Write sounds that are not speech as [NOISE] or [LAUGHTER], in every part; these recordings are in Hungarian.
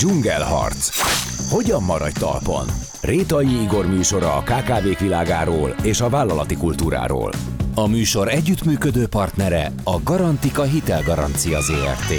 Dzsungelharc. Hogyan maradj talpon? Rétai Igor műsora a KKV-k világáról és a vállalati kultúráról. A műsor együttműködő partnere a Garantika Hitelgarancia ZRT.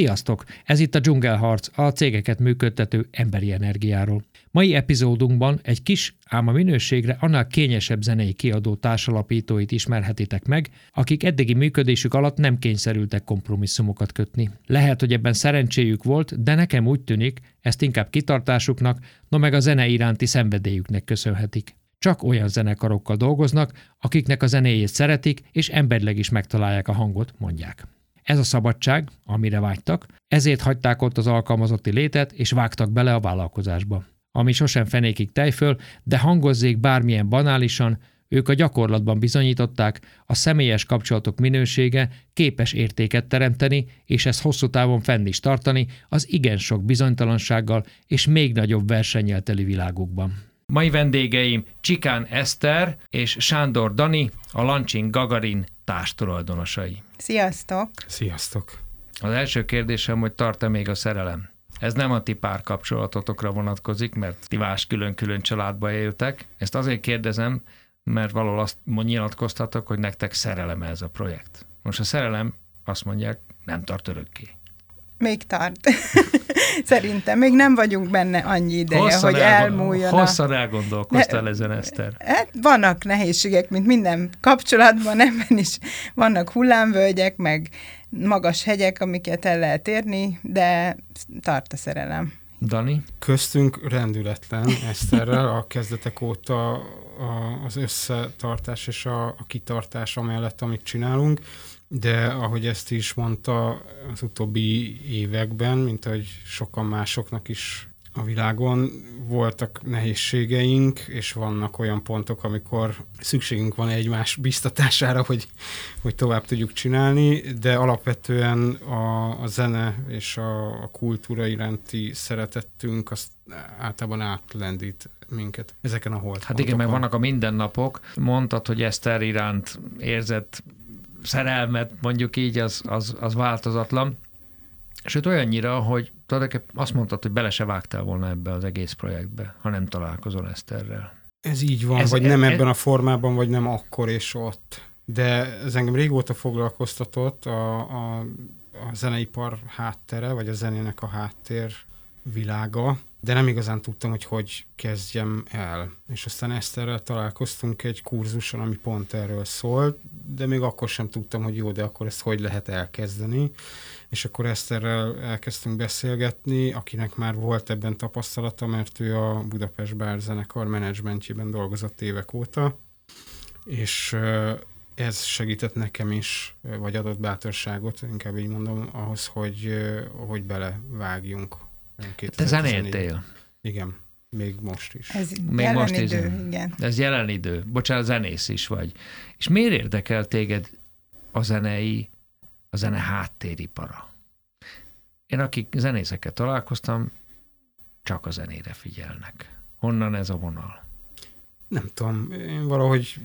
Sziasztok! Ez itt a Dzsungelharc, a cégeket működtető emberi energiáról. Mai epizódunkban egy kis, ám a minőségre annál kényesebb zenei kiadó társalapítóit ismerhetitek meg, akik eddigi működésük alatt nem kényszerültek kompromisszumokat kötni. Lehet, hogy ebben szerencséjük volt, de nekem úgy tűnik, ezt inkább kitartásuknak, no meg a zene iránti szenvedélyüknek köszönhetik. Csak olyan zenekarokkal dolgoznak, akiknek a zenéjét szeretik, és emberleg is megtalálják a hangot, mondják. Ez a szabadság, amire vágytak, ezért hagyták ott az alkalmazotti létet, és vágtak bele a vállalkozásba. Ami sosem fenékig tejföl, de hangozzék bármilyen banálisan, ők a gyakorlatban bizonyították, a személyes kapcsolatok minősége képes értéket teremteni, és ezt hosszú távon fenn is tartani az igen sok bizonytalansággal és még nagyobb versennyel teli világukban. Mai vendégeim Csikán Eszter és Sándor Dani, a Launching Gagarin társtulajdonosai. Sziasztok! Sziasztok! Az első kérdésem, hogy tart-e még a szerelem? Ez nem a ti párkapcsolatotokra vonatkozik, mert ti más külön-külön családba éltek. Ezt azért kérdezem, mert valahol azt nyilatkoztatok, hogy nektek szerelem ez a projekt. Most a szerelem, azt mondják, nem tart örökké. Még tart. [LAUGHS] Szerintem még nem vagyunk benne annyi ideje, hosszan hogy elmúljon. Hosszan a... elgondolkoztál ne, ezen, Eszter. Hát vannak nehézségek, mint minden kapcsolatban, [LAUGHS] ebben is vannak hullámvölgyek, meg magas hegyek, amiket el lehet érni, de tart a szerelem. Dani? Köztünk rendületlen Eszterrel a kezdetek óta a, az összetartás és a, a kitartás amellett, amit csinálunk de ahogy ezt is mondta, az utóbbi években, mint ahogy sokan másoknak is a világon voltak nehézségeink, és vannak olyan pontok, amikor szükségünk van egymás biztatására, hogy, hogy tovább tudjuk csinálni, de alapvetően a, a zene és a, a kultúra iránti szeretettünk azt általában átlendít minket ezeken a holt. Hát igen, meg vannak a mindennapok. Mondtad, hogy Eszter iránt érzett szerelmet, mondjuk így, az, az, az változatlan. Sőt, olyannyira, hogy tulajdonképpen azt mondtad, hogy bele se vágtál volna ebbe az egész projektbe, ha nem találkozol Eszterrel. Ez így van, ez, vagy nem ez, ebben a formában, vagy nem akkor és ott. De ez engem régóta foglalkoztatott a, a, a zeneipar háttere, vagy a zenének a háttér világa, de nem igazán tudtam, hogy hogy kezdjem el. És aztán Eszterrel találkoztunk egy kurzuson, ami pont erről szólt, de még akkor sem tudtam, hogy jó, de akkor ezt hogy lehet elkezdeni. És akkor Eszterrel elkezdtünk beszélgetni, akinek már volt ebben tapasztalata, mert ő a Budapest Bár zenekar menedzsmentjében dolgozott évek óta, és ez segített nekem is, vagy adott bátorságot, inkább így mondom, ahhoz, hogy, hogy belevágjunk te zenéltél? Igen, még most is. Ez még jelen most idő, is. igen. Ez jelen idő. Bocsánat, zenész is vagy. És miért érdekel téged a zenei, a zene háttéripara? Én, akik zenészekkel találkoztam, csak a zenére figyelnek. Honnan ez a vonal? Nem tudom, én valahogy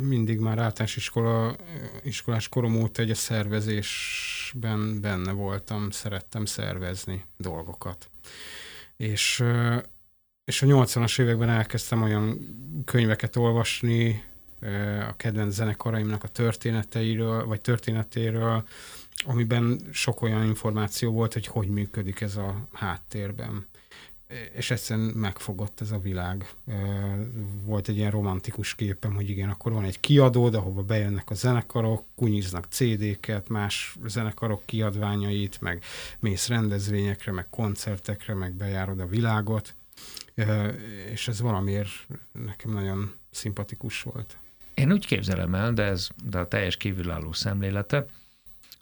mindig már általános iskola, iskolás korom óta egy a szervezésben benne voltam, szerettem szervezni dolgokat. És, és a 80-as években elkezdtem olyan könyveket olvasni, a kedvenc zenekaraimnak a történeteiről, vagy történetéről, amiben sok olyan információ volt, hogy hogy működik ez a háttérben és egyszerűen megfogott ez a világ. Volt egy ilyen romantikus képem, hogy igen, akkor van egy kiadód, ahova bejönnek a zenekarok, kunyiznak CD-ket, más zenekarok kiadványait, meg mész rendezvényekre, meg koncertekre, meg bejárod a világot, és ez valamiért nekem nagyon szimpatikus volt. Én úgy képzelem el, de ez de a teljes kívülálló szemlélete,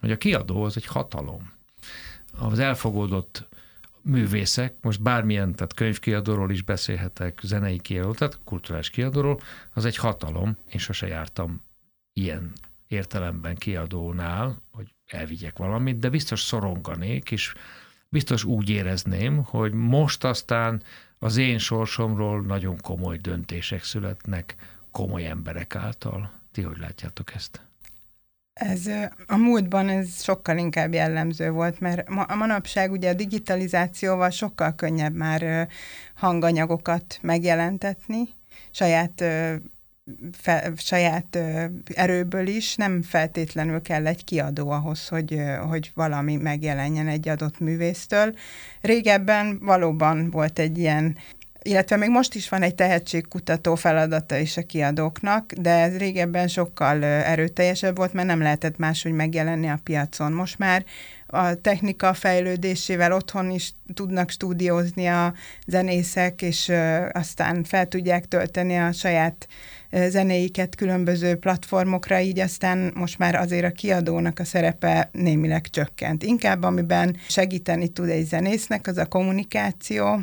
hogy a kiadó az egy hatalom. Az elfogódott művészek, most bármilyen, tehát könyvkiadóról is beszélhetek, zenei kiadó, tehát kulturális kiadóról, az egy hatalom, én sose jártam ilyen értelemben kiadónál, hogy elvigyek valamit, de biztos szoronganék, és biztos úgy érezném, hogy most aztán az én sorsomról nagyon komoly döntések születnek komoly emberek által. Ti hogy látjátok ezt? Ez a múltban ez sokkal inkább jellemző volt, mert ma, a manapság ugye a digitalizációval sokkal könnyebb már hanganyagokat megjelentetni, saját fe, saját erőből is, nem feltétlenül kell egy kiadó ahhoz, hogy, hogy valami megjelenjen egy adott művésztől. Régebben valóban volt egy ilyen illetve még most is van egy tehetségkutató feladata is a kiadóknak, de ez régebben sokkal erőteljesebb volt, mert nem lehetett máshogy megjelenni a piacon. Most már a technika fejlődésével otthon is tudnak stúdiózni a zenészek, és aztán fel tudják tölteni a saját zenéiket különböző platformokra, így aztán most már azért a kiadónak a szerepe némileg csökkent. Inkább amiben segíteni tud egy zenésznek, az a kommunikáció,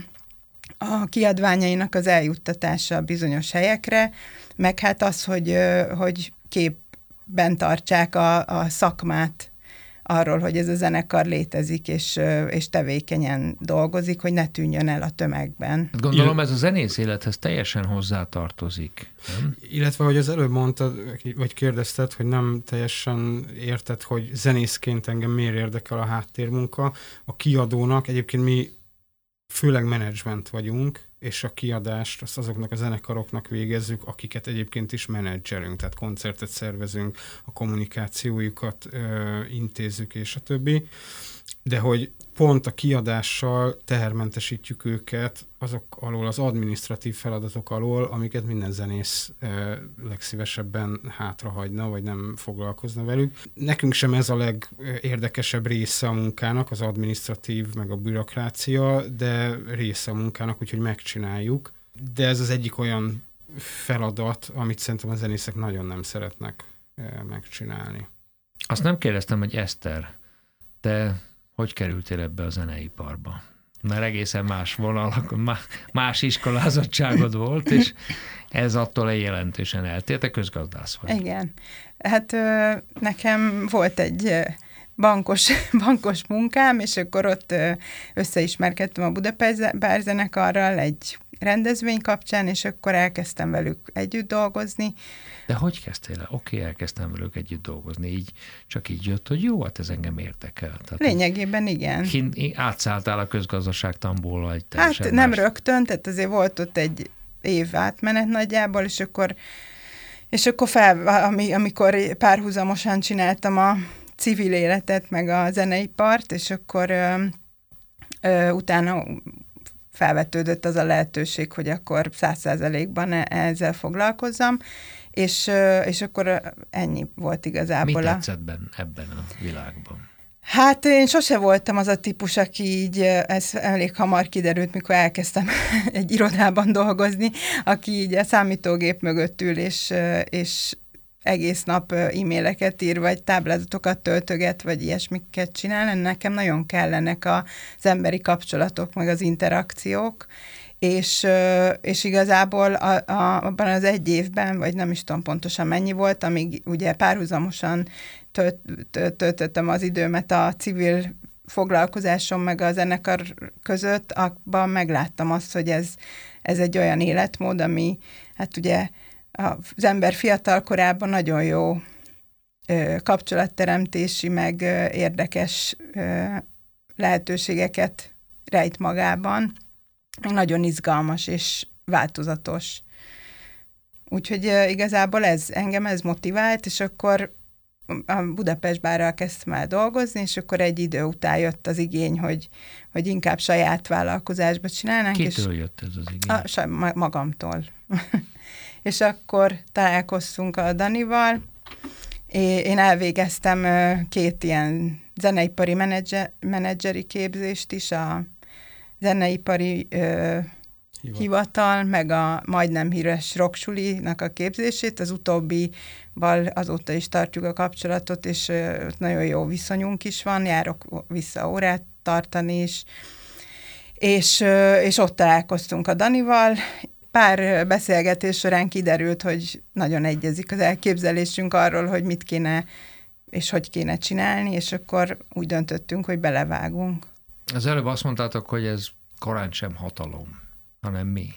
a kiadványainak az eljuttatása bizonyos helyekre, meg hát az, hogy, hogy képben tartsák a, a szakmát arról, hogy ez a zenekar létezik, és, és tevékenyen dolgozik, hogy ne tűnjön el a tömegben. Hát gondolom ez a zenész élethez teljesen hozzátartozik. Nem? Illetve, hogy az előbb mondtad, vagy kérdezted, hogy nem teljesen érted, hogy zenészként engem miért érdekel a háttérmunka. A kiadónak egyébként mi főleg menedzsment vagyunk, és a kiadást azt azoknak a zenekaroknak végezzük, akiket egyébként is menedzserünk, tehát koncertet szervezünk, a kommunikációjukat ö, intézzük, és a többi. De hogy pont a kiadással tehermentesítjük őket azok alól, az administratív feladatok alól, amiket minden zenész eh, legszívesebben hátrahagyna, vagy nem foglalkozna velük. Nekünk sem ez a legérdekesebb része a munkának, az administratív, meg a bürokrácia, de része a munkának, úgyhogy megcsináljuk. De ez az egyik olyan feladat, amit szerintem a zenészek nagyon nem szeretnek eh, megcsinálni. Azt nem kérdeztem, hogy Eszter, te hogy kerültél ebbe a zeneiparba? Mert egészen más vonalak, más iskolázottságod volt, és ez attól egy jelentősen eltért, te közgazdász vagy. Igen. Hát nekem volt egy bankos, [LAUGHS] bankos munkám, és akkor ott összeismerkedtem a Budapest Bárzenekarral egy rendezvény kapcsán, és akkor elkezdtem velük együtt dolgozni. De hogy kezdtél el? Oké, okay, elkezdtem velük együtt dolgozni, így csak így jött, hogy jó, hát ez engem érdekel. Tehát Lényegében igen. Hin, átszálltál a közgazdaságtamból egy Hát nem más. rögtön, tehát azért volt ott egy év átmenet nagyjából, és akkor és akkor fel, ami, amikor párhuzamosan csináltam a civil életet, meg a zeneipart, és akkor ö, ö, utána felvetődött az a lehetőség, hogy akkor száz százalékban e- ezzel foglalkozzam, és, és akkor ennyi volt igazából. Mi tetszett ben, ebben a világban? Hát én sose voltam az a típus, aki így, ez elég hamar kiderült, mikor elkezdtem [LAUGHS] egy irodában dolgozni, aki így a számítógép mögött ül, és, és egész nap e-maileket ír, vagy táblázatokat töltöget, vagy ilyesmiket csinál. Nekem nagyon kellenek az emberi kapcsolatok, meg az interakciók, és, és igazából a, a, abban az egy évben, vagy nem is tudom pontosan mennyi volt, amíg ugye párhuzamosan tölt, töltöttem az időmet a civil foglalkozásom meg a zenekar között, abban megláttam azt, hogy ez, ez egy olyan életmód, ami hát ugye az ember fiatal korában nagyon jó kapcsolatteremtési, meg érdekes lehetőségeket rejt magában. Nagyon izgalmas és változatos. Úgyhogy igazából ez engem ez motivált, és akkor a Budapest bárral kezdtem el dolgozni, és akkor egy idő után jött az igény, hogy, hogy inkább saját vállalkozásba csinálnánk. Kitől és jött ez az igény? A, magamtól. [LAUGHS] és akkor találkoztunk a Danival, én elvégeztem két ilyen zeneipari menedzser, menedzseri képzést is, a zeneipari ö, hivatal. hivatal, meg a majdnem híres rocksulinak a képzését, az utóbbival azóta is tartjuk a kapcsolatot, és ö, nagyon jó viszonyunk is van, járok vissza órát tartani is, és, ö, és ott találkoztunk a Danival, pár beszélgetés során kiderült, hogy nagyon egyezik az elképzelésünk arról, hogy mit kéne és hogy kéne csinálni, és akkor úgy döntöttünk, hogy belevágunk. Az előbb azt mondtátok, hogy ez korán sem hatalom, hanem mi.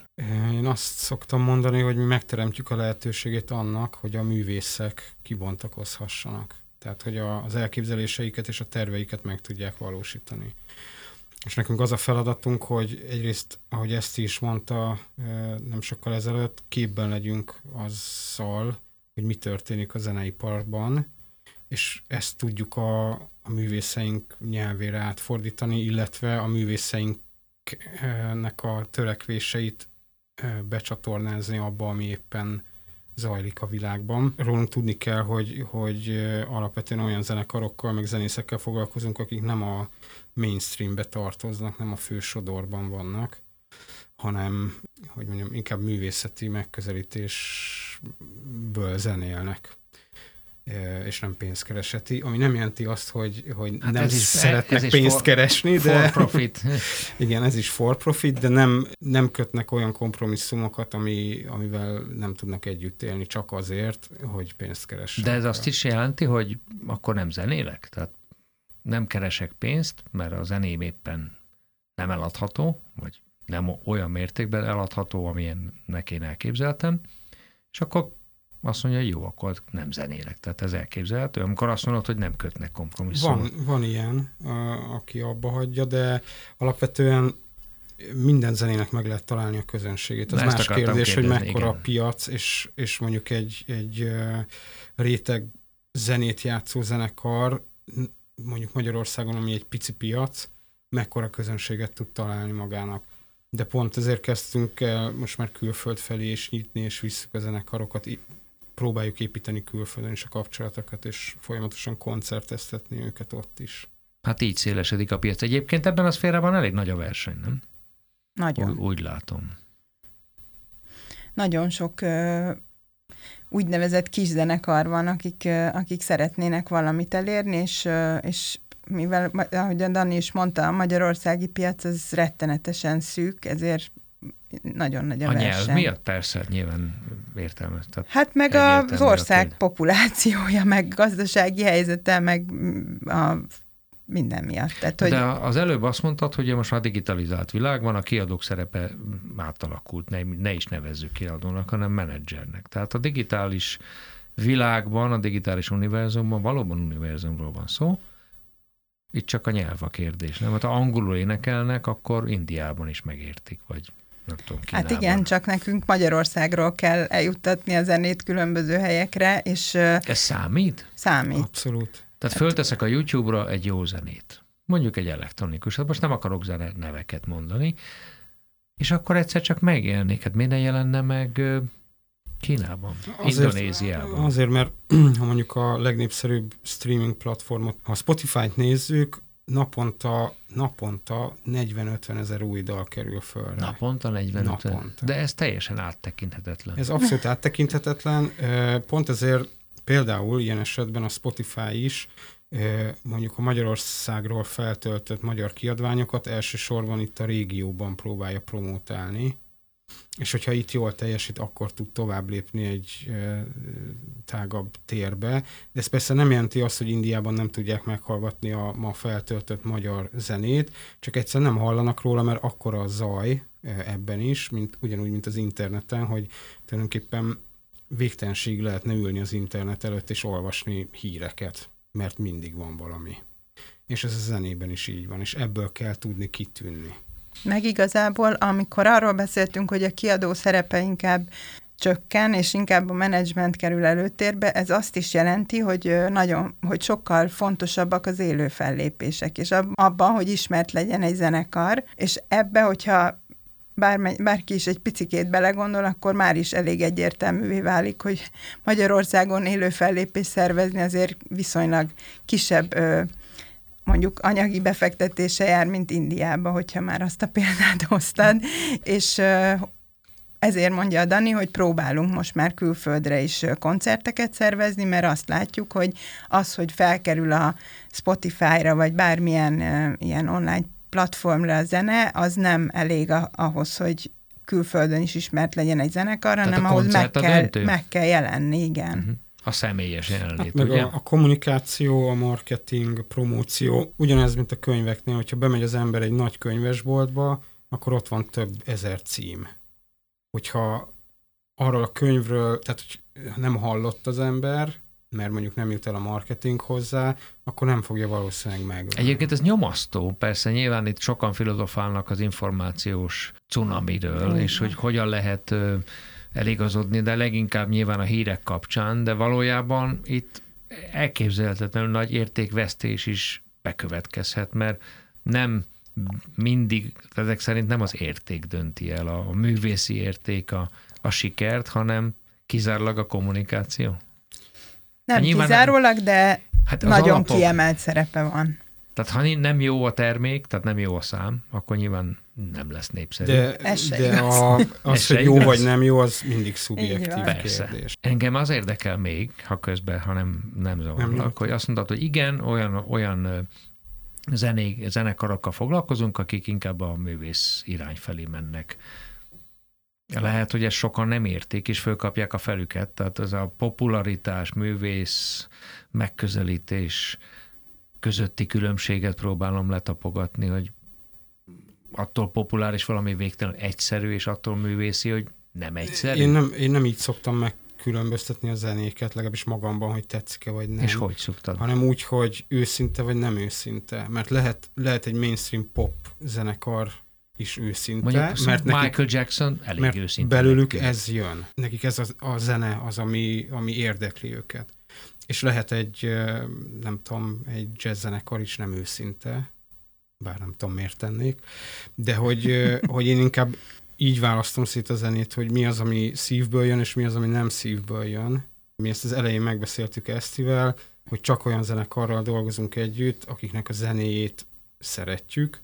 Én azt szoktam mondani, hogy mi megteremtjük a lehetőségét annak, hogy a művészek kibontakozhassanak. Tehát, hogy a, az elképzeléseiket és a terveiket meg tudják valósítani. És nekünk az a feladatunk, hogy egyrészt, ahogy ezt is mondta nem sokkal ezelőtt, képben legyünk azzal, hogy mi történik a zeneiparban, és ezt tudjuk a, a művészeink nyelvére átfordítani, illetve a művészeinknek a törekvéseit becsatornázni abba, ami éppen zajlik a világban. Rólunk tudni kell, hogy, hogy alapvetően olyan zenekarokkal, meg zenészekkel foglalkozunk, akik nem a mainstreambe tartoznak, nem a fősodorban vannak, hanem, hogy mondjam, inkább művészeti megközelítésből zenélnek és nem pénzkereseti, ami nem jelenti azt, hogy, hogy hát nem ez is, szeretnek ez pénzt for, keresni, de... For profit. [LAUGHS] igen, ez is for profit, de nem, nem kötnek olyan kompromisszumokat, ami, amivel nem tudnak együtt élni csak azért, hogy pénzt keressenek. De ez azt is jelenti, hogy akkor nem zenélek? Tehát nem keresek pénzt, mert a zeném éppen nem eladható, vagy nem olyan mértékben eladható, amilyennek én elképzeltem, és akkor azt mondja, hogy jó, akkor nem zenélek. Tehát ez elképzelhető, amikor azt mondod, hogy nem kötnek kompromisszumot. Van, van ilyen, aki abba hagyja, de alapvetően minden zenének meg lehet találni a közönségét. Ez más kérdés, kérdezni, hogy mekkora igen. a piac, és, és mondjuk egy, egy réteg zenét játszó zenekar, mondjuk Magyarországon, ami egy pici piac, mekkora közönséget tud találni magának. De pont ezért kezdtünk el most már külföld felé és nyitni, és visszük a zenekarokat próbáljuk építeni külföldön is a kapcsolatokat, és folyamatosan koncerteztetni őket ott is. Hát így szélesedik a piac. Egyébként ebben az félreben elég nagy a verseny, nem? Nagyon. Úgy, úgy látom. Nagyon sok ö, úgynevezett kis zenekar van, akik, ö, akik szeretnének valamit elérni, és, ö, és mivel, ahogy a Dani is mondta, a magyarországi piac az rettenetesen szűk, ezért nagyon nagy a, a verseny. nyelv miatt persze, nyilván értelmez. Hát meg az ország a populációja, meg gazdasági helyzete, meg a minden miatt. Tehát, hogy... De az előbb azt mondtad, hogy most már digitalizált világ van, a kiadók szerepe átalakult, ne, ne is nevezzük kiadónak, hanem menedzsernek. Tehát a digitális világban, a digitális univerzumban valóban univerzumról van szó, itt csak a nyelv a kérdés, nem? Hát ha angolul énekelnek, akkor Indiában is megértik, vagy nem tudom, Hát igen, csak nekünk Magyarországról kell eljuttatni a zenét különböző helyekre, és... Ez számít? Számít. Abszolút. Tehát hát... fölteszek a YouTube-ra egy jó zenét, mondjuk egy elektronikus, hát most nem akarok zene neveket mondani, és akkor egyszer csak megjelenik. Hát miért ne jelenne meg Kínában, azért, Indonéziában? Azért, mert [CLEARS THROAT] ha mondjuk a legnépszerűbb streaming platformot, ha a Spotify-t nézzük, naponta, naponta 40-50 ezer új dal kerül föl. Naponta 40 naponta. De ez teljesen áttekinthetetlen. Ez abszolút áttekinthetetlen. Pont ezért például ilyen esetben a Spotify is mondjuk a Magyarországról feltöltött magyar kiadványokat elsősorban itt a régióban próbálja promotálni, és hogyha itt jól teljesít, akkor tud tovább lépni egy tágabb térbe. De ez persze nem jelenti azt, hogy Indiában nem tudják meghallgatni a ma feltöltött magyar zenét, csak egyszer nem hallanak róla, mert akkora a zaj ebben is, mint, ugyanúgy, mint az interneten, hogy tulajdonképpen végtelenség lehetne ülni az internet előtt és olvasni híreket, mert mindig van valami. És ez a zenében is így van, és ebből kell tudni kitűnni. Meg igazából, amikor arról beszéltünk, hogy a kiadó szerepe inkább csökken, és inkább a menedzsment kerül előtérbe, ez azt is jelenti, hogy nagyon, hogy sokkal fontosabbak az élő fellépések, és abban, hogy ismert legyen egy zenekar, és ebbe, hogyha bárme, bárki is egy picikét belegondol, akkor már is elég egyértelművé válik, hogy Magyarországon élő fellépés szervezni azért viszonylag kisebb mondjuk anyagi befektetése jár, mint Indiába, hogyha már azt a példát [LAUGHS] hoztad, és ezért mondja a Dani, hogy próbálunk most már külföldre is koncerteket szervezni, mert azt látjuk, hogy az, hogy felkerül a Spotify-ra, vagy bármilyen ilyen online platformra a zene, az nem elég ahhoz, hogy külföldön is ismert legyen egy zenekar, hanem ahhoz meg kell, meg kell jelenni, igen. Uh-huh. A személyes jelenlét, hát meg ugye? A, a kommunikáció, a marketing, a promóció, ugyanez, mint a könyveknél, hogyha bemegy az ember egy nagy könyvesboltba, akkor ott van több ezer cím. Hogyha arról a könyvről, tehát hogy nem hallott az ember, mert mondjuk nem jut el a marketing hozzá, akkor nem fogja valószínűleg meg. Egyébként ez nyomasztó, persze nyilván itt sokan filozofálnak az információs cunamiről, és hogy hogyan lehet eligazodni, de leginkább nyilván a hírek kapcsán, de valójában itt elképzelhetetlenül nagy értékvesztés is bekövetkezhet, mert nem mindig, ezek szerint nem az érték dönti el, a, a művészi érték a, a sikert, hanem kizárólag a kommunikáció. Nem kizárólag, de hát nagyon alapok, kiemelt szerepe van. Tehát ha nem jó a termék, tehát nem jó a szám, akkor nyilván nem lesz népszerű. De, de a, az, hogy jó igaz. vagy nem jó, az mindig szubjektív Persze. kérdés. Engem az érdekel még, ha közben, ha nem, nem zavarlak, hogy azt mondod, hogy igen, olyan, olyan zenék, zenekarokkal foglalkozunk, akik inkább a művész irány felé mennek. Lehet, hogy ezt sokan nem értik, és fölkapják a felüket. Tehát ez a popularitás, művész, megközelítés közötti különbséget próbálom letapogatni, hogy attól populáris valami végtelen egyszerű, és attól művészi, hogy nem egyszerű. Én nem, én nem így szoktam megkülönböztetni a zenéket, legalábbis magamban, hogy tetszik-e vagy nem. És hogy szoktad? Hanem úgy, hogy őszinte vagy nem őszinte. Mert lehet, lehet egy mainstream pop zenekar is őszinte. Mondjuk, mert Michael nekik, Jackson elég mert őszinte. belőlük nekik. ez jön. Nekik ez a, a zene az, ami, ami érdekli őket. És lehet egy, nem tudom, egy jazz zenekar is nem őszinte, bár nem tudom miért tennék, de hogy, [LAUGHS] hogy én inkább így választom szét a zenét, hogy mi az, ami szívből jön, és mi az, ami nem szívből jön. Mi ezt az elején megbeszéltük Esztivel, hogy csak olyan zenekarral dolgozunk együtt, akiknek a zenéjét szeretjük,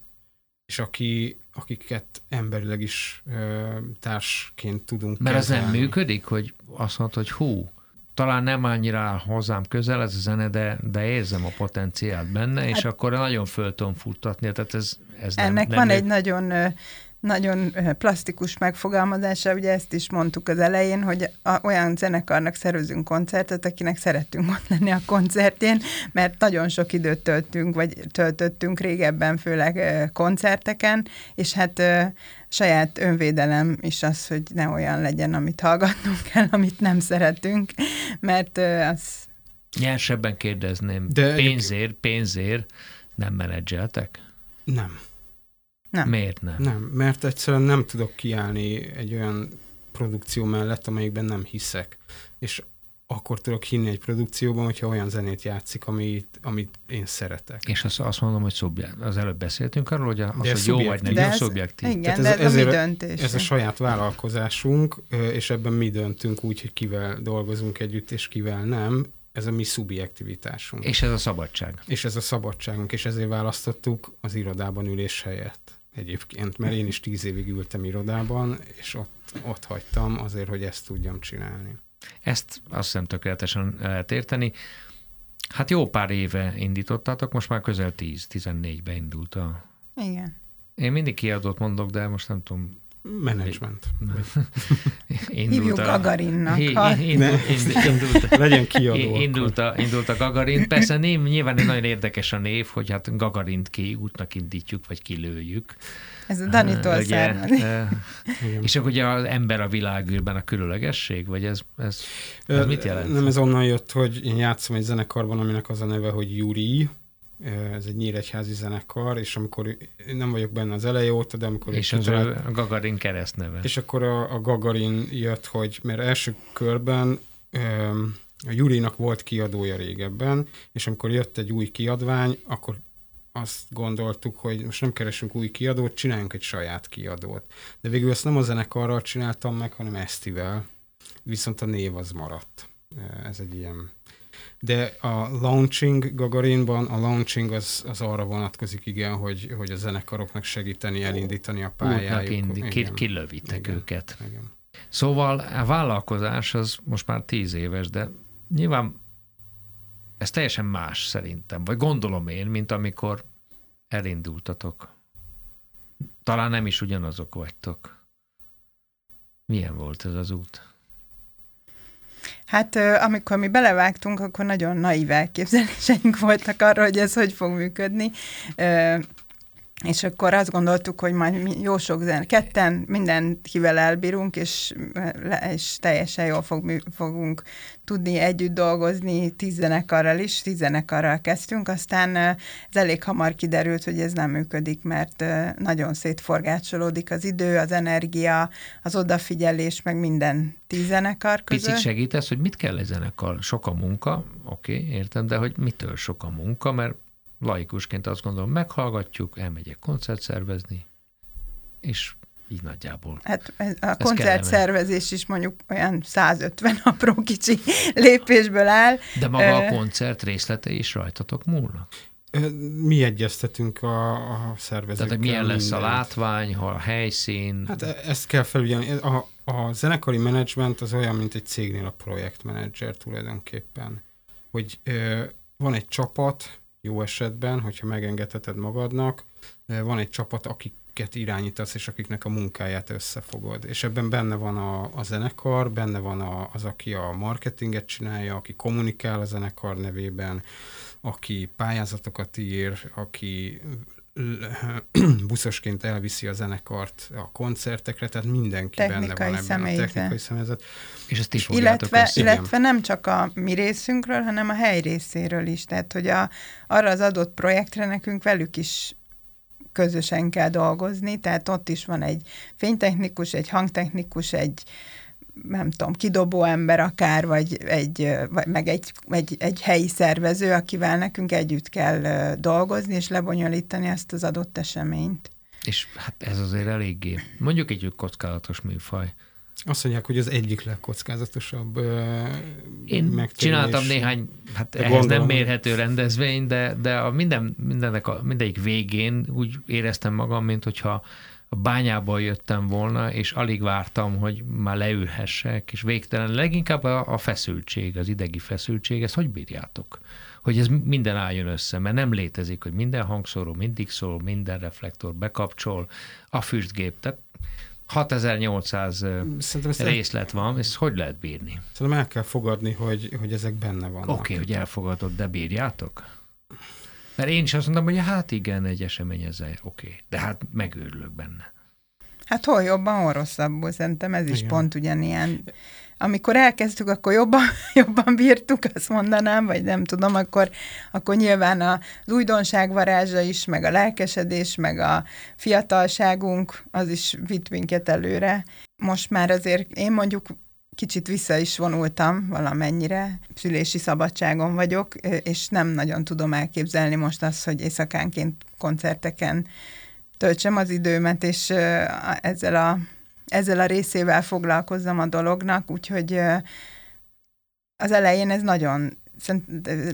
és aki, akiket emberileg is ö, társként tudunk Mert kezelni. ez nem működik, hogy azt mondod, hogy hú, talán nem annyira hozzám közel ez a zene, de, de érzem a potenciált benne, hát, és akkor nagyon föl tudom futtatni. Tehát ez, ez ennek nem, nem van egy nagyon nagyon plastikus megfogalmazása, ugye ezt is mondtuk az elején, hogy a, olyan zenekarnak szervezünk koncertet, akinek szeretünk ott lenni a koncertén, mert nagyon sok időt töltünk, vagy töltöttünk régebben, főleg koncerteken, és hát saját önvédelem is az, hogy ne olyan legyen, amit hallgatnunk kell, amit nem szeretünk, mert az... Nyersebben kérdezném, De pénzért, pénzért nem menedzseltek? Nem. Nem. Miért nem? Nem, mert egyszerűen nem tudok kiállni egy olyan produkció mellett, amelyikben nem hiszek. És akkor tudok hinni egy produkcióban, hogyha olyan zenét játszik, amit, amit én szeretek. És azt, azt mondom, hogy szubjekt. Az előbb beszéltünk arról, hogy az, hogy jó vagy nem, jó szubjektív. Igen, Tehát ez, de ez a mi döntés. Ez a saját vállalkozásunk, és ebben mi döntünk úgy, hogy kivel dolgozunk együtt, és kivel nem. Ez a mi szubjektivitásunk. És ez a szabadság. És ez a szabadságunk, és ezért választottuk az irodában ülés helyett egyébként, mert én is tíz évig ültem irodában, és ott, ott hagytam azért, hogy ezt tudjam csinálni. Ezt azt hiszem tökéletesen lehet érteni. Hát jó pár éve indítottátok, most már közel 10-14-be indult a... Igen. Én mindig kiadott mondok, de most nem tudom, Menedzsment. [LAUGHS] Hívjuk Gagarinnak. [LAUGHS] Legyen kiadó. Indult a, indult a Gagarin. Persze nem, nyilván egy nagyon érdekes a név, hogy hát Gagarint ki útnak indítjuk, vagy kilőjük. Ez a Danitól ugye, És akkor ugye az ember a világűrben a különlegesség, vagy ez, ez, ez mit jelent? Nem, ez onnan jött, hogy én játszom egy zenekarban, aminek az a neve, hogy Yuri, ez egy nyíregyházi zenekar, és amikor nem vagyok benne az eleje óta, de amikor... És az a Gagarin keresztneve. És akkor a, a Gagarin jött, hogy mert első körben a Jurinak volt kiadója régebben, és amikor jött egy új kiadvány, akkor azt gondoltuk, hogy most nem keresünk új kiadót, csináljunk egy saját kiadót. De végül ezt nem a zenekarral csináltam meg, hanem Esztivel, viszont a név az maradt. Ez egy ilyen de a launching Gagarinban, a launching az, az arra vonatkozik, igen, hogy, hogy a zenekaroknak segíteni, elindítani a pályájukat. Indi, ki, kilövitek igen, őket. Igen. Szóval a vállalkozás az most már tíz éves, de nyilván ez teljesen más szerintem, vagy gondolom én, mint amikor elindultatok. Talán nem is ugyanazok vagytok. Milyen volt ez az út? Hát amikor mi belevágtunk, akkor nagyon naív elképzeléseink voltak arra, hogy ez hogy fog működni. És akkor azt gondoltuk, hogy majd jó sok zen, ketten mindenkivel elbírunk, és, és teljesen jól fog, fogunk tudni együtt dolgozni tíz zenekarral is, tíz zenekarral kezdtünk, aztán ez elég hamar kiderült, hogy ez nem működik, mert nagyon szétforgácsolódik az idő, az energia, az odafigyelés, meg minden tíz zenekar között. Picit segítesz, hogy mit kell egy zenekar? Sok a munka, oké, okay, értem, de hogy mitől sok a munka, mert laikusként azt gondolom, meghallgatjuk, elmegyek koncert szervezni, és így nagyjából. Hát a koncertszervezés is mondjuk olyan 150 apró kicsi [LAUGHS] lépésből áll. De maga a koncert részlete is rajtatok múlnak? Mi egyeztetünk a, a szervezőkkel. Tehát milyen lesz mindent. a látvány, a helyszín? Hát e, ezt kell felügyelni. A, a zenekari menedzsment az olyan, mint egy cégnél a projektmenedzser tulajdonképpen. Hogy ö, van egy csapat, jó esetben, hogyha megengedheted magadnak, van egy csapat, akiket irányítasz, és akiknek a munkáját összefogod. És ebben benne van a, a zenekar, benne van a, az, aki a marketinget csinálja, aki kommunikál a zenekar nevében, aki pályázatokat ír, aki [CLEARS THROAT] buszosként elviszi a zenekart a koncertekre, tehát mindenki technikai benne van ebben a technikai személyzet. És ezt is illetve, össze. illetve nem csak a mi részünkről, hanem a hely részéről is. Tehát, hogy a, arra az adott projektre nekünk velük is közösen kell dolgozni, tehát ott is van egy fénytechnikus, egy hangtechnikus, egy nem tudom, kidobó ember akár, vagy, egy, vagy meg egy, egy, egy helyi szervező, akivel nekünk együtt kell dolgozni, és lebonyolítani ezt az adott eseményt. És hát ez azért eléggé, mondjuk egy kockázatos műfaj. Azt mondják, hogy az egyik legkockázatosabb Én csináltam néhány, hát ehhez gondolom. nem mérhető rendezvény, de, de a minden, mindennek a, mindegyik végén úgy éreztem magam, mint hogyha a bányából jöttem volna, és alig vártam, hogy már leülhessek, és végtelen, leginkább a, a feszültség, az idegi feszültség, ezt hogy bírjátok? Hogy ez minden álljon össze, mert nem létezik, hogy minden hangszóró mindig szól, minden reflektor bekapcsol, a füstgép, tehát 6800 részlet van, ezt hogy lehet bírni? Szerintem el kell fogadni, hogy, hogy ezek benne vannak. Oké, okay, hogy elfogadod, de bírjátok? Mert én is azt mondom, hogy hát igen, egy esemény ezzel, oké, okay. de hát megőrülök benne. Hát hol jobban, hol rosszabbul, szerintem ez is igen. pont ugyanilyen. Amikor elkezdtük, akkor jobban, [LAUGHS] jobban bírtuk, azt mondanám, vagy nem tudom, akkor, akkor nyilván az újdonság varázsa is, meg a lelkesedés, meg a fiatalságunk, az is vitt minket előre. Most már azért én mondjuk kicsit vissza is vonultam valamennyire, szülési szabadságon vagyok, és nem nagyon tudom elképzelni most azt, hogy éjszakánként koncerteken töltsem az időmet, és ezzel a, ezzel a részével foglalkozzam a dolognak, úgyhogy az elején ez nagyon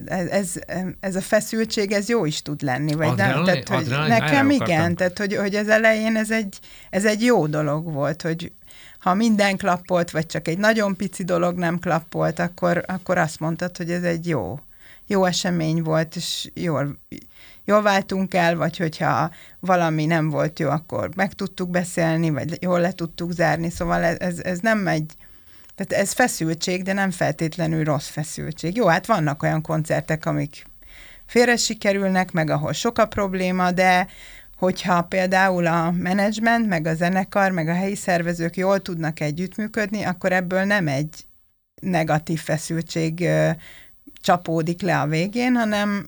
ez, ez, ez a feszültség, ez jó is tud lenni, vagy adrenalin, nem? Tehát, hogy nekem igen, tehát hogy, hogy az elején ez egy, ez egy jó dolog volt, hogy ha minden klappolt, vagy csak egy nagyon pici dolog nem klappolt, akkor, akkor azt mondtad, hogy ez egy jó, jó esemény volt, és jól, jól váltunk el, vagy hogyha valami nem volt jó, akkor meg tudtuk beszélni, vagy jól le tudtuk zárni, szóval ez, ez nem megy, tehát ez feszültség, de nem feltétlenül rossz feszültség. Jó, hát vannak olyan koncertek, amik félre sikerülnek, meg ahol sok a probléma, de hogyha például a menedzsment, meg a zenekar, meg a helyi szervezők jól tudnak együttműködni, akkor ebből nem egy negatív feszültség csapódik le a végén, hanem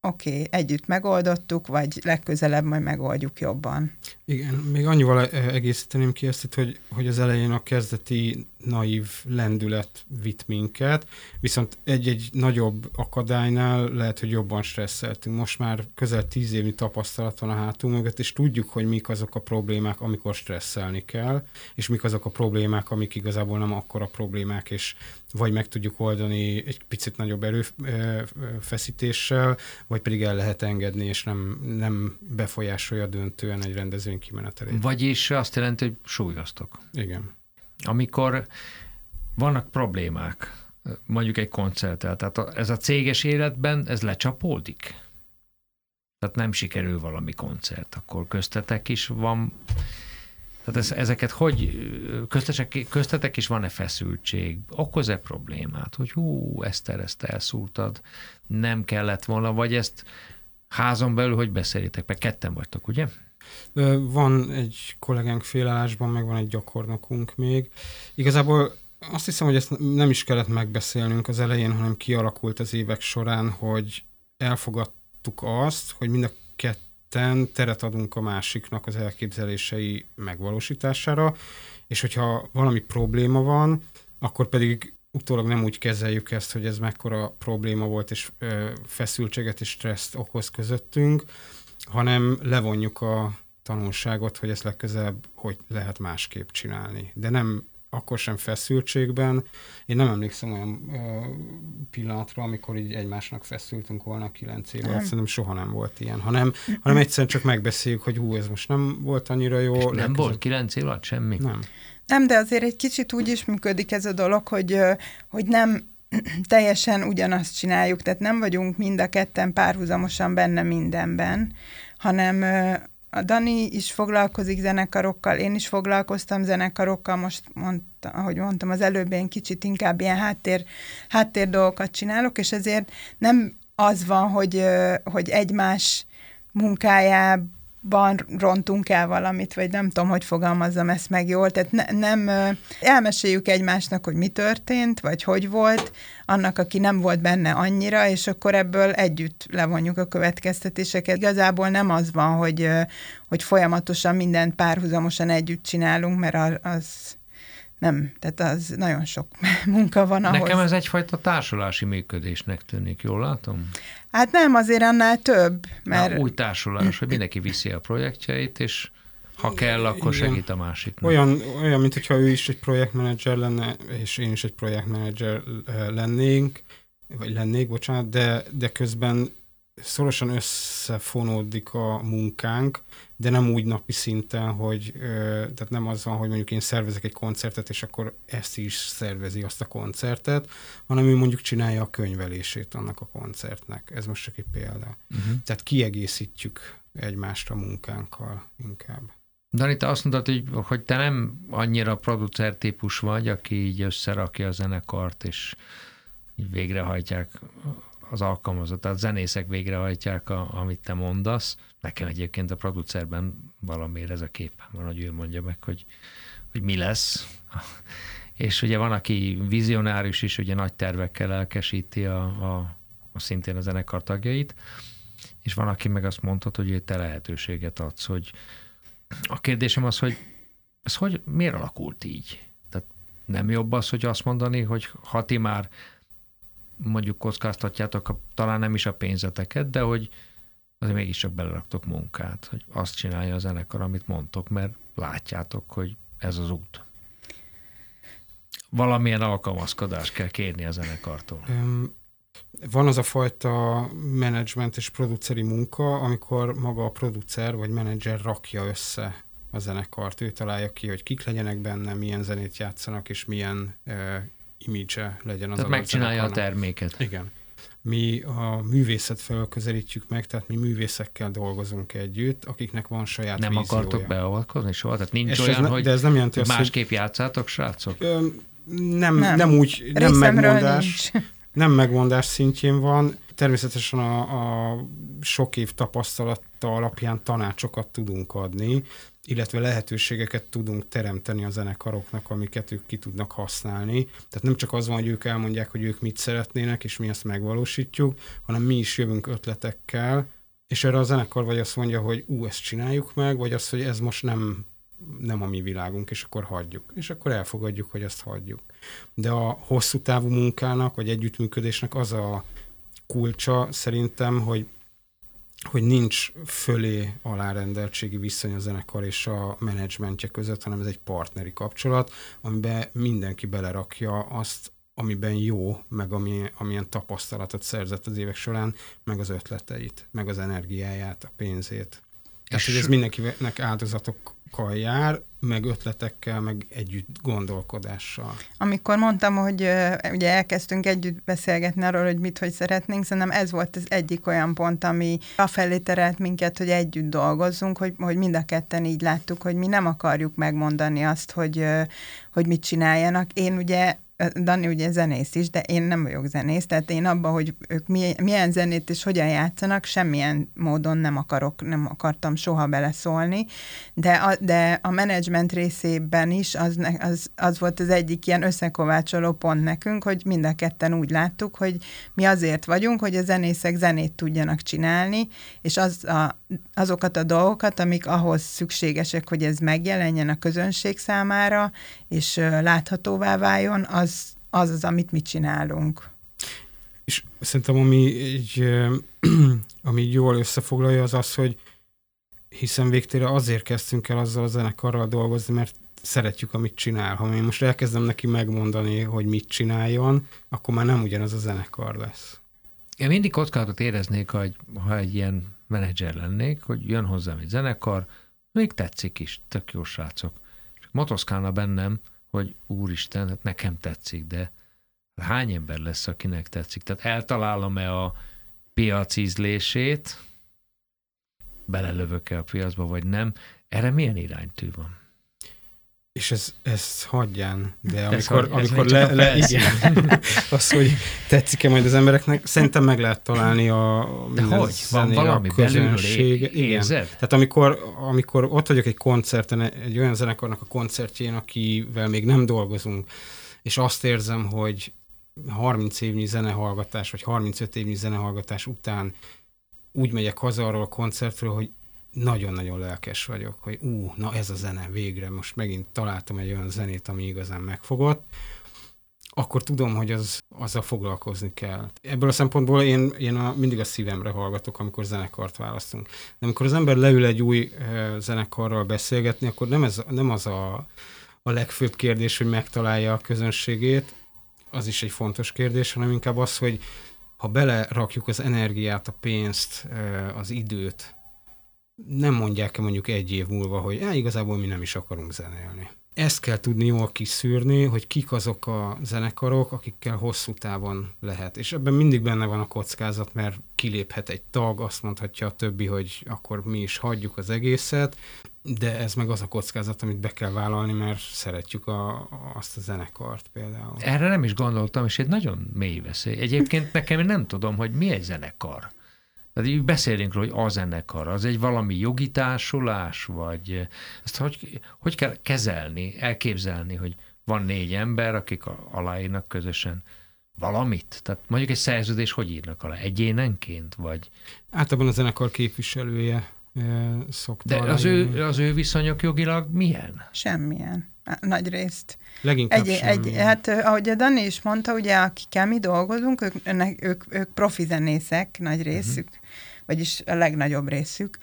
oké, okay, együtt megoldottuk, vagy legközelebb majd megoldjuk jobban. Igen, még annyival egészíteném ki ezt, hogy, hogy az elején a kezdeti naív lendület vitt minket, viszont egy-egy nagyobb akadálynál lehet, hogy jobban stresszeltünk. Most már közel tíz évnyi tapasztalat van a hátunk mögött, és tudjuk, hogy mik azok a problémák, amikor stresszelni kell, és mik azok a problémák, amik igazából nem akkora problémák, és vagy meg tudjuk oldani egy picit nagyobb erőfeszítéssel, vagy pedig el lehet engedni, és nem, nem befolyásolja döntően egy rendezvény kimenetelét. Vagyis azt jelenti, hogy súlyoztok. Igen amikor vannak problémák, mondjuk egy koncerttel, tehát ez a céges életben, ez lecsapódik? Tehát nem sikerül valami koncert, akkor köztetek is van, tehát ez, ezeket hogy, köztetek, köztetek is van-e feszültség, okoz-e problémát, hogy hú, Eszter, ezt elszúrtad, nem kellett volna, vagy ezt házon belül hogy beszélitek? Mert ketten vagytok, ugye? Van egy kollégánk félállásban, meg van egy gyakornokunk még. Igazából azt hiszem, hogy ezt nem is kellett megbeszélnünk az elején, hanem kialakult az évek során, hogy elfogadtuk azt, hogy mind a ketten teret adunk a másiknak az elképzelései megvalósítására, és hogyha valami probléma van, akkor pedig utólag nem úgy kezeljük ezt, hogy ez mekkora probléma volt, és feszültséget és stresszt okoz közöttünk, hanem levonjuk a tanulságot, hogy ezt legközelebb hogy lehet másképp csinálni. De nem akkor sem feszültségben. Én nem emlékszem olyan ö, pillanatra, amikor így egymásnak feszültünk volna kilenc év alatt. Szerintem soha nem volt ilyen, hanem, hanem egyszerűen csak megbeszéljük, hogy hú, ez most nem volt annyira jó. És nem volt kilenc év alatt semmi? Nem. Nem, de azért egy kicsit úgy is működik ez a dolog, hogy, hogy nem teljesen ugyanazt csináljuk, tehát nem vagyunk mind a ketten párhuzamosan benne mindenben, hanem a Dani is foglalkozik zenekarokkal, én is foglalkoztam zenekarokkal, most mondta, ahogy mondtam az előbb, én kicsit inkább ilyen háttér, háttér dolgokat csinálok, és ezért nem az van, hogy, hogy egymás munkájában ban rontunk el valamit, vagy nem tudom, hogy fogalmazzam ezt meg jól, tehát ne, nem elmeséljük egymásnak, hogy mi történt, vagy hogy volt, annak, aki nem volt benne annyira, és akkor ebből együtt levonjuk a következtetéseket. Igazából nem az van, hogy, hogy folyamatosan mindent párhuzamosan együtt csinálunk, mert az nem, tehát az nagyon sok [LAUGHS] munka van ahhoz. Nekem ez egyfajta társulási működésnek tűnik, jól látom? Hát nem, azért annál több. Mert... Na, új társulás, hogy mindenki viszi a projektjeit, és ha kell, akkor segít a másik. Olyan, olyan, mint hogyha ő is egy projektmenedzser lenne, és én is egy projektmenedzser lennénk, vagy lennék, bocsánat, de, de közben szorosan összefonódik a munkánk, de nem úgy napi szinten, hogy tehát nem az van, hogy mondjuk én szervezek egy koncertet, és akkor ezt is szervezi azt a koncertet, hanem ő mondjuk csinálja a könyvelését annak a koncertnek. Ez most csak egy példa. Uh-huh. Tehát kiegészítjük egymást a munkánkkal inkább. Dani, te azt mondtad, hogy, hogy te nem annyira producer típus vagy, aki így összerakja a zenekart, és így végrehajtják az alkalmazott, tehát zenészek végrehajtják, a, amit te mondasz. Nekem egyébként a producerben valamiért ez a kép van, hogy ő mondja meg, hogy, hogy mi lesz. [LAUGHS] És ugye van, aki vizionárius is, ugye nagy tervekkel elkesíti a, a, a szintén a zenekar tagjait, és van, aki meg azt mondhat, hogy te lehetőséget adsz, hogy a kérdésem az, hogy ez hogy, miért alakult így? Tehát nem jobb az, hogy azt mondani, hogy ha ti már mondjuk kockáztatjátok a, talán nem is a pénzeteket, de hogy azért mégiscsak beleraktok munkát, hogy azt csinálja a zenekar, amit mondtok, mert látjátok, hogy ez az út. Valamilyen alkalmazkodást kell kérni a zenekartól. Van az a fajta menedzsment és produceri munka, amikor maga a producer vagy menedzser rakja össze a zenekart. Ő találja ki, hogy kik legyenek benne, milyen zenét játszanak, és milyen image legyen az Tehát megcsinálja a terméket. Igen. Mi a művészet felől közelítjük meg, tehát mi művészekkel dolgozunk együtt, akiknek van saját Nem víziója. akartok beavatkozni soha? Tehát nincs És olyan, ne, hogy, de ez nem jelenti hogy azt, másképp hogy... játszátok, srácok? Ö, nem, nem, nem úgy, nem megmondás. Nincs. [LAUGHS] Nem megmondás szintjén van. Természetesen a, a sok év tapasztalata alapján tanácsokat tudunk adni, illetve lehetőségeket tudunk teremteni a zenekaroknak, amiket ők ki tudnak használni. Tehát nem csak az van, hogy ők elmondják, hogy ők mit szeretnének, és mi ezt megvalósítjuk, hanem mi is jövünk ötletekkel, és erre a zenekar vagy azt mondja, hogy ú, ezt csináljuk meg, vagy azt, hogy ez most nem, nem a mi világunk, és akkor hagyjuk. És akkor elfogadjuk, hogy ezt hagyjuk. De a hosszú távú munkának, vagy együttműködésnek az a kulcsa szerintem, hogy hogy nincs fölé alárendeltségi viszony a zenekar és a menedzsmentje között, hanem ez egy partneri kapcsolat, amiben mindenki belerakja azt, amiben jó, meg ami, amilyen tapasztalatot szerzett az évek során, meg az ötleteit, meg az energiáját, a pénzét. És hogy ez mindenkinek áldozatokkal jár, meg ötletekkel, meg együtt gondolkodással. Amikor mondtam, hogy ugye elkezdtünk együtt beszélgetni arról, hogy mit, hogy szeretnénk, szerintem ez volt az egyik olyan pont, ami afelé terelt minket, hogy együtt dolgozzunk, hogy, hogy mind a ketten így láttuk, hogy mi nem akarjuk megmondani azt, hogy, hogy mit csináljanak. Én ugye Dani ugye zenész is, de én nem vagyok zenész, tehát én abban, hogy ők milyen zenét és hogyan játszanak, semmilyen módon nem akarok, nem akartam soha beleszólni, de a, de a menedzsment részében is az, az, az volt az egyik ilyen összekovácsoló pont nekünk, hogy mind a ketten úgy láttuk, hogy mi azért vagyunk, hogy a zenészek zenét tudjanak csinálni, és az a, azokat a dolgokat, amik ahhoz szükségesek, hogy ez megjelenjen a közönség számára, és láthatóvá váljon, az az, az amit mi csinálunk. És szerintem ami, egy, [CLEARS THROAT] ami jól összefoglalja, az az, hogy hiszen végtére azért kezdtünk el azzal a zenekarral dolgozni, mert szeretjük, amit csinál. Ha én most elkezdem neki megmondani, hogy mit csináljon, akkor már nem ugyanaz a zenekar lesz. Én mindig kockázatot éreznék, hogy ha egy ilyen menedzser lennék, hogy jön hozzám egy zenekar, még tetszik is, tök jó srácok. Csak motoszkálna bennem, hogy úristen, hát nekem tetszik, de hány ember lesz, akinek tetszik? Tehát eltalálom-e a piac ízlését, belelövök-e a piacba, vagy nem? Erre milyen iránytű van? És ez, ez hagyján, de amikor, ez amikor le, le igen, [LAUGHS] az, hogy tetszik-e majd az embereknek, szerintem meg lehet találni a de hogy? Van valami a közönség. Belül igen. Tehát amikor, amikor ott vagyok egy koncerten, egy olyan zenekarnak a koncertjén, akivel még nem dolgozunk, és azt érzem, hogy 30 évnyi zenehallgatás, vagy 35 évnyi zenehallgatás után úgy megyek haza arról a koncertről, hogy nagyon-nagyon lelkes vagyok, hogy ú, na ez a zene végre, most megint találtam egy olyan zenét, ami igazán megfogott, akkor tudom, hogy az, azzal foglalkozni kell. Ebből a szempontból én, én a, mindig a szívemre hallgatok, amikor zenekart választunk. De amikor az ember leül egy új e, zenekarral beszélgetni, akkor nem, ez, nem az a, a legfőbb kérdés, hogy megtalálja a közönségét, az is egy fontos kérdés, hanem inkább az, hogy ha belerakjuk az energiát, a pénzt, az időt, nem mondják -e mondjuk egy év múlva, hogy eh, igazából mi nem is akarunk zenélni. Ezt kell tudni jól kiszűrni, hogy kik azok a zenekarok, akikkel hosszú távon lehet. És ebben mindig benne van a kockázat, mert kiléphet egy tag, azt mondhatja a többi, hogy akkor mi is hagyjuk az egészet, de ez meg az a kockázat, amit be kell vállalni, mert szeretjük a, azt a zenekart például. Erre nem is gondoltam, és egy nagyon mély veszély. Egyébként nekem nem tudom, hogy mi egy zenekar. Tehát így beszélünk róla, hogy a zenekar, az egy valami jogi társulás, vagy ezt hogy, hogy kell kezelni, elképzelni, hogy van négy ember, akik aláírnak közösen valamit? Tehát mondjuk egy szerződés hogy írnak alá? Egyénenként, vagy? Általában a zenekar képviselője szokta. De az ő, az ő viszonyok jogilag milyen? Semmilyen. Nagy részt. Leginkább egy, egy, Hát ahogy a Dani is mondta, ugye akikkel mi dolgozunk, ők, ők, ők, ők profi zenészek, nagy részük, uh-huh. vagyis a legnagyobb részük,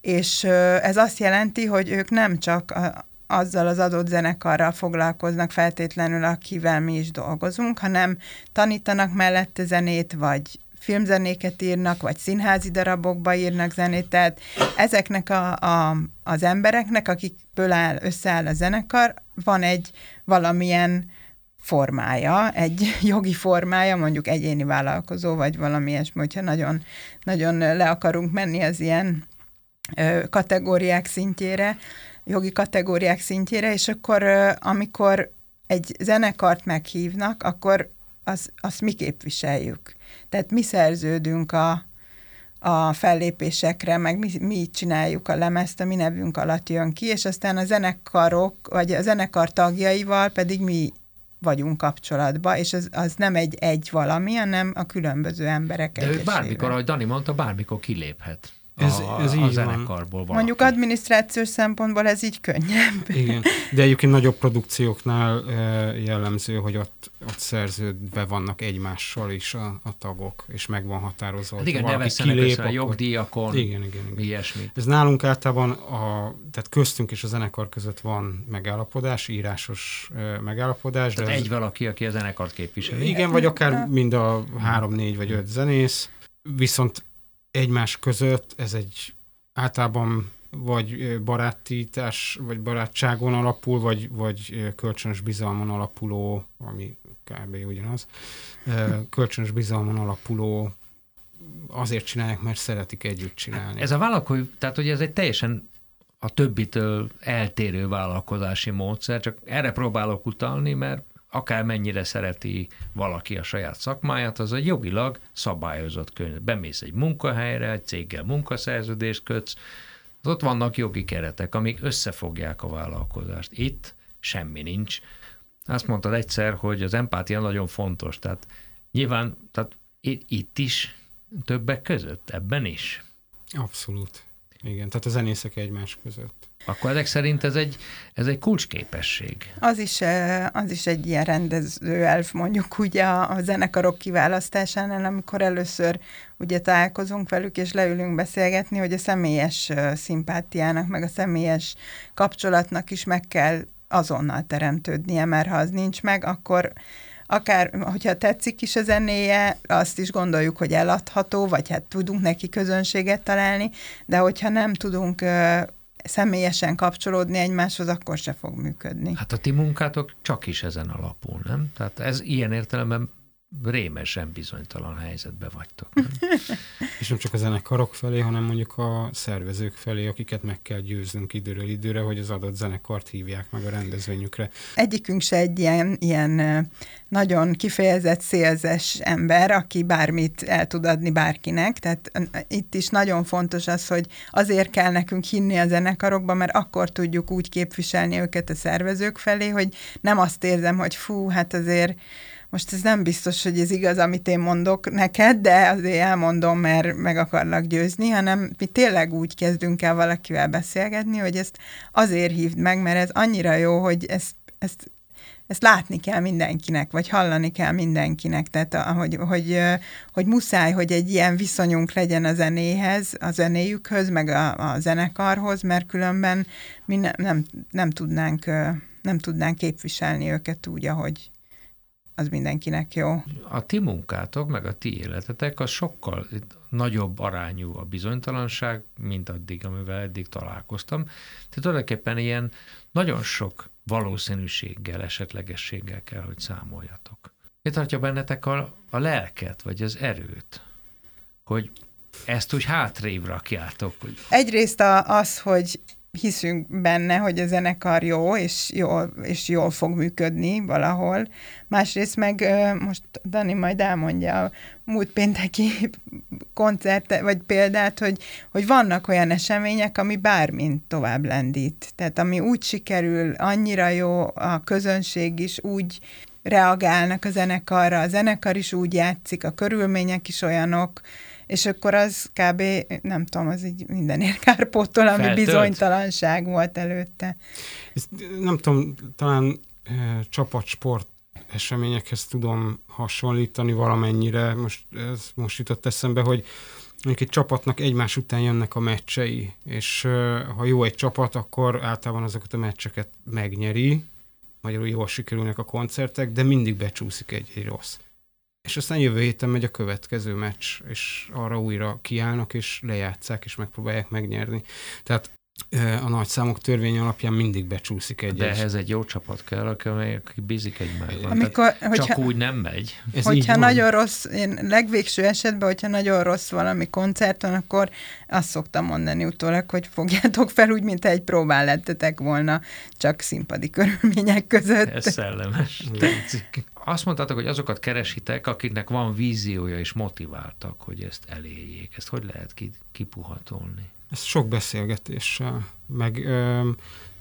és ez azt jelenti, hogy ők nem csak a, azzal az adott zenekarral foglalkoznak feltétlenül, akivel mi is dolgozunk, hanem tanítanak mellette zenét, vagy filmzenéket írnak, vagy színházi darabokba írnak zenét, tehát ezeknek a, a, az embereknek, akikből áll, összeáll a zenekar, van egy valamilyen formája, egy [LAUGHS] jogi formája, mondjuk egyéni vállalkozó, vagy valami ilyesmi, hogyha nagyon, nagyon le akarunk menni az ilyen kategóriák szintjére, jogi kategóriák szintjére, és akkor amikor egy zenekart meghívnak, akkor az, azt mi képviseljük. Tehát mi szerződünk a, a fellépésekre, meg mi, mi csináljuk a lemezt, a mi nevünk alatt jön ki, és aztán a zenekarok, vagy a zenekar tagjaival pedig mi vagyunk kapcsolatban, és az, az nem egy egy valami, hanem a különböző emberek De ő bármikor, ahogy Dani mondta, bármikor kiléphet ez, a, ez így a zenekarból van. Mondjuk adminisztrációs szempontból ez így könnyebb. Igen, de egyébként nagyobb produkcióknál jellemző, hogy ott, ott szerződve vannak egymással is a, a tagok, és meg van határozva. Hát igen, ne kilép, a jogdíjakon, igen, igen, igen. ilyesmi. Ez nálunk általában, a, tehát köztünk és a zenekar között van megállapodás, írásos megállapodás. Tehát de egy ez, valaki, aki a zenekart képviseli. Igen, vagy akár mind a három, négy vagy öt zenész, viszont egymás között ez egy általában vagy barátítás, vagy barátságon alapul, vagy, vagy kölcsönös bizalmon alapuló, ami kb. ugyanaz, kölcsönös bizalmon alapuló azért csinálják, mert szeretik együtt csinálni. Ez a vállalkozó, tehát hogy ez egy teljesen a többitől eltérő vállalkozási módszer, csak erre próbálok utalni, mert akármennyire szereti valaki a saját szakmáját, az egy jogilag szabályozott könyv. Bemész egy munkahelyre, egy céggel munkaszerződést kötsz, az ott vannak jogi keretek, amik összefogják a vállalkozást. Itt semmi nincs. Azt mondtad egyszer, hogy az empátia nagyon fontos, tehát nyilván tehát itt is többek között, ebben is. Abszolút. Igen, tehát a zenészek egymás között. Akkor ezek szerint ez egy, ez egy kulcsképesség. Az is, az is egy ilyen rendező elv, mondjuk ugye a, a zenekarok kiválasztásánál, amikor először ugye találkozunk velük, és leülünk beszélgetni, hogy a személyes szimpátiának, meg a személyes kapcsolatnak is meg kell azonnal teremtődnie, mert ha az nincs meg, akkor akár, hogyha tetszik is a zenéje, azt is gondoljuk, hogy eladható, vagy hát tudunk neki közönséget találni, de hogyha nem tudunk személyesen kapcsolódni egymáshoz, akkor se fog működni. Hát a ti munkátok csak is ezen alapul, nem? Tehát ez ilyen értelemben rémesen bizonytalan helyzetbe vagytok. Nem? [LAUGHS] És nem csak a zenekarok felé, hanem mondjuk a szervezők felé, akiket meg kell győznünk időről időre, hogy az adott zenekart hívják meg a rendezvényükre. Egyikünk se egy ilyen, ilyen nagyon kifejezett szélzes ember, aki bármit el tud adni bárkinek, tehát itt is nagyon fontos az, hogy azért kell nekünk hinni a zenekarokba, mert akkor tudjuk úgy képviselni őket a szervezők felé, hogy nem azt érzem, hogy fú, hát azért most ez nem biztos, hogy ez igaz, amit én mondok neked, de azért elmondom, mert meg akarlak győzni, hanem mi tényleg úgy kezdünk el valakivel beszélgetni, hogy ezt azért hívd meg, mert ez annyira jó, hogy ezt, ezt ezt látni kell mindenkinek, vagy hallani kell mindenkinek, tehát hogy, hogy, hogy muszáj, hogy egy ilyen viszonyunk legyen a zenéhez, a zenéjükhöz, meg a, a zenekarhoz, mert különben mi ne, nem, nem, tudnánk, nem tudnánk képviselni őket úgy, ahogy, az mindenkinek jó. A ti munkátok, meg a ti életetek az sokkal nagyobb arányú a bizonytalanság, mint addig, amivel eddig találkoztam. Tehát tulajdonképpen ilyen nagyon sok valószínűséggel, esetlegességgel kell, hogy számoljatok. Mi tartja bennetek a, a lelket, vagy az erőt, hogy ezt úgy hátrébb rakjátok? Hogy... Egyrészt a, az, hogy hiszünk benne, hogy a zenekar jó, és jól, és jól fog működni valahol. Másrészt meg most Dani majd elmondja a múlt pénteki [LAUGHS] koncert, vagy példát, hogy, hogy vannak olyan események, ami bármint tovább lendít. Tehát ami úgy sikerül, annyira jó, a közönség is úgy reagálnak a zenekarra, a zenekar is úgy játszik, a körülmények is olyanok, és akkor az kb. nem tudom, az így mindenért kárpótol, ami Feltölt. bizonytalanság volt előtte. Ezt, nem tudom, talán e, csapatsport eseményekhez tudom hasonlítani valamennyire. Most, ez most jutott eszembe, hogy mondjuk egy csapatnak egymás után jönnek a meccsei, és e, ha jó egy csapat, akkor általában azokat a meccseket megnyeri, magyarul jól sikerülnek a koncertek, de mindig becsúszik egy, egy rossz és aztán jövő héten megy a következő meccs, és arra újra kiállnak, és lejátszák, és megpróbálják megnyerni. Tehát a nagy számok törvény alapján mindig becsúszik egy De ehhez egy jó csapat kell, aki, aki bízik egymásban. Amikor, hogyha, csak úgy nem megy. Ez hogyha nagyon rossz, én legvégső esetben, hogyha nagyon rossz valami koncerton, akkor azt szoktam mondani utólag, hogy fogjátok fel úgy, mint egy próbál lettetek volna, csak színpadi körülmények között. Ez szellemes, tetszik. Azt mondtátok, hogy azokat keresitek, akiknek van víziója és motiváltak, hogy ezt elérjék. Ezt hogy lehet kipuhatolni? Ez sok beszélgetéssel, meg ö,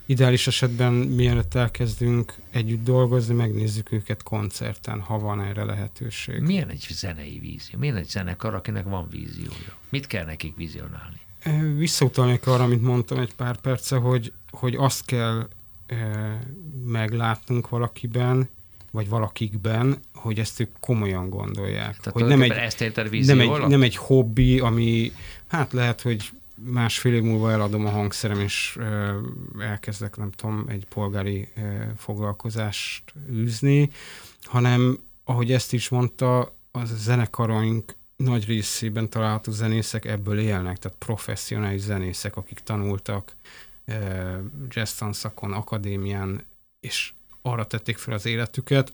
ideális esetben mielőtt elkezdünk együtt dolgozni, megnézzük őket koncerten, ha van erre lehetőség. Milyen egy zenei vízió? Milyen egy zenekar, akinek van víziója? Mit kell nekik vizionálni? Visszautalnék arra, amit mondtam egy pár perce, hogy, hogy azt kell e, meglátnunk valakiben, vagy valakikben, hogy ezt ők komolyan gondolják. Tehát hogy nem egy, ezt nem, egy, nem egy hobbi, ami hát lehet, hogy másfél év múlva eladom a hangszerem, és elkezdek, nem tudom, egy polgári foglalkozást űzni, hanem, ahogy ezt is mondta, az a zenekaraink nagy részében található zenészek ebből élnek, tehát professzionális zenészek, akik tanultak jazz tanszakon, akadémián, és arra tették fel az életüket,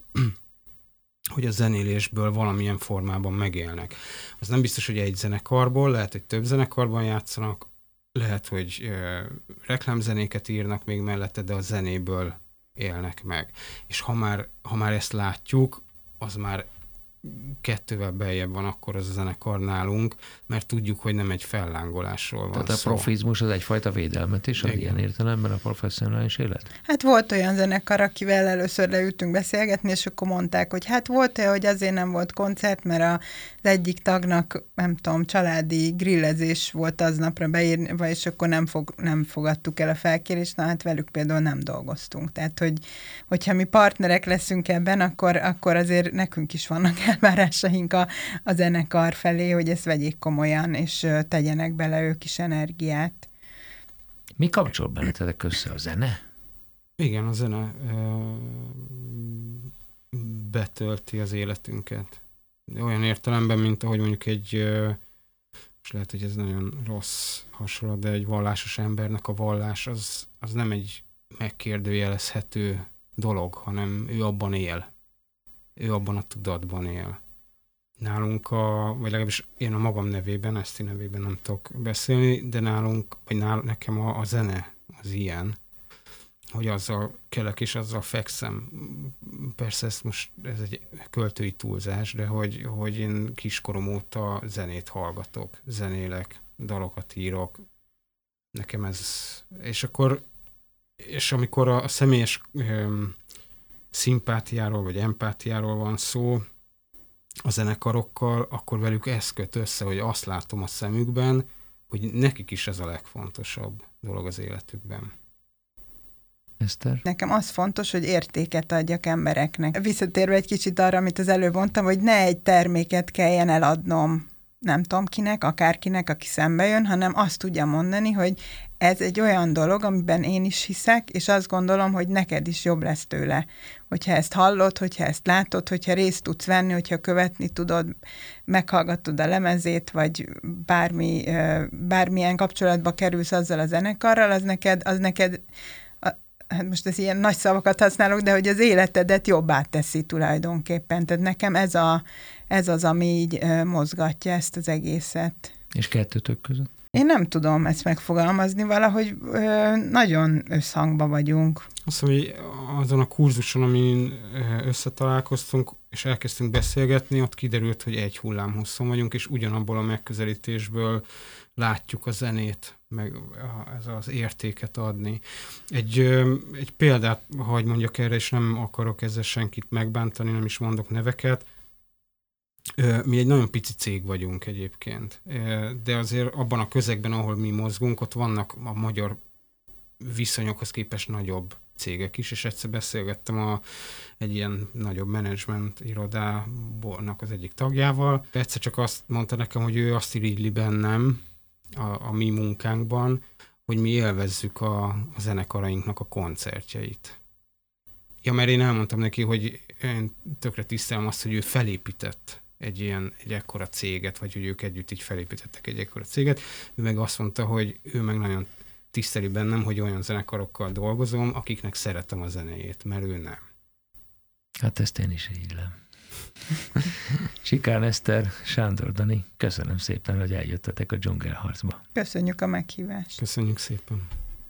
hogy a zenélésből valamilyen formában megélnek. Az nem biztos, hogy egy zenekarból, lehet, hogy több zenekarban játszanak, lehet, hogy ö, reklámzenéket írnak még mellette, de a zenéből élnek meg. És ha már, ha már ezt látjuk, az már kettővel beljebb van akkor az a zenekar nálunk, mert tudjuk, hogy nem egy fellángolásról van Tehát a szó. profizmus az egyfajta védelmet is ad Igen. ilyen értelemben a professzionális élet? Hát volt olyan zenekar, akivel először leültünk beszélgetni, és akkor mondták, hogy hát volt-e, hogy azért nem volt koncert, mert a, az egyik tagnak, nem tudom, családi grillezés volt aznapra beírva, és akkor nem, fog, nem fogadtuk el a felkérést, na hát velük például nem dolgoztunk. Tehát, hogy, hogyha mi partnerek leszünk ebben, akkor, akkor azért nekünk is vannak elvárásaink a, a zenekar felé, hogy ezt vegyék komolyan, és tegyenek bele ők is energiát. Mi kapcsol bennetek össze a zene? Igen, a zene ö, betölti az életünket. De olyan értelemben, mint ahogy mondjuk egy, ö, és lehet, hogy ez nagyon rossz hasonlat, de egy vallásos embernek a vallás az, az nem egy megkérdőjelezhető dolog, hanem ő abban él. Ő abban a tudatban él. Nálunk, a, vagy legalábbis én a magam nevében, Eszti nevében nem tudok beszélni, de nálunk, vagy nál, nekem a, a zene az ilyen, hogy azzal kelek és azzal fekszem. Persze ezt most, ez egy költői túlzás, de hogy, hogy én kiskorom óta zenét hallgatok, zenélek, dalokat írok. Nekem ez, és akkor, és amikor a, a személyes öm, szimpátiáról vagy empátiáról van szó a zenekarokkal, akkor velük ez köt össze, hogy azt látom a szemükben, hogy nekik is ez a legfontosabb dolog az életükben. Eszter? Nekem az fontos, hogy értéket adjak embereknek. Visszatérve egy kicsit arra, amit az előbb mondtam, hogy ne egy terméket kelljen eladnom nem tudom kinek, akárkinek, aki szembe jön, hanem azt tudja mondani, hogy ez egy olyan dolog, amiben én is hiszek, és azt gondolom, hogy neked is jobb lesz tőle. Hogyha ezt hallod, hogyha ezt látod, hogyha részt tudsz venni, hogyha követni tudod, meghallgatod a lemezét, vagy bármi, bármilyen kapcsolatba kerülsz azzal a zenekarral, az neked, az neked hát most ez ilyen nagy szavakat használok, de hogy az életedet jobbá teszi tulajdonképpen. Tehát nekem ez, a, ez az, ami így mozgatja ezt az egészet. És kettőtök között? Én nem tudom ezt megfogalmazni, valahogy ö, nagyon összhangba vagyunk. Azt mondom, hogy azon a kurzuson, amin összetalálkoztunk, és elkezdtünk beszélgetni, ott kiderült, hogy egy hullám hosszon vagyunk, és ugyanabból a megközelítésből látjuk a zenét, meg ez az értéket adni. Egy, egy példát, hogy mondjak erre, és nem akarok ezzel senkit megbántani, nem is mondok neveket, mi egy nagyon pici cég vagyunk egyébként, de azért abban a közegben, ahol mi mozgunk, ott vannak a magyar viszonyokhoz képest nagyobb cégek is, és egyszer beszélgettem a, egy ilyen nagyobb menedzsment irodának az egyik tagjával. Egyszer csak azt mondta nekem, hogy ő azt irigyli bennem a, a mi munkánkban, hogy mi élvezzük a, a zenekarainknak a koncertjeit. Ja, mert én elmondtam neki, hogy én tökre tisztelem azt, hogy ő felépített egy ilyen, egy ekkora céget, vagy hogy ők együtt így felépítettek egy ekkora céget. Ő meg azt mondta, hogy ő meg nagyon tiszteli bennem, hogy olyan zenekarokkal dolgozom, akiknek szeretem a zenéjét, mert ő nem. Hát ezt én is illem. Sikán Eszter, Sándor Dani, köszönöm szépen, hogy eljöttetek a dzsungelharcba. Köszönjük a meghívást. Köszönjük szépen.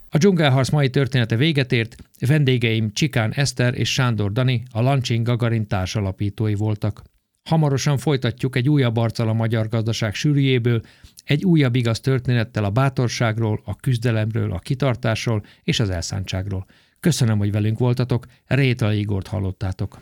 A dzsungelharc mai története véget ért, vendégeim Csikán Eszter és Sándor Dani, a Lancsin Gagarin társalapítói voltak. Hamarosan folytatjuk egy újabb arccal a magyar gazdaság sűrűjéből, egy újabb igaz történettel a bátorságról, a küzdelemről, a kitartásról és az elszántságról. Köszönöm, hogy velünk voltatok, Réta Igort hallottátok.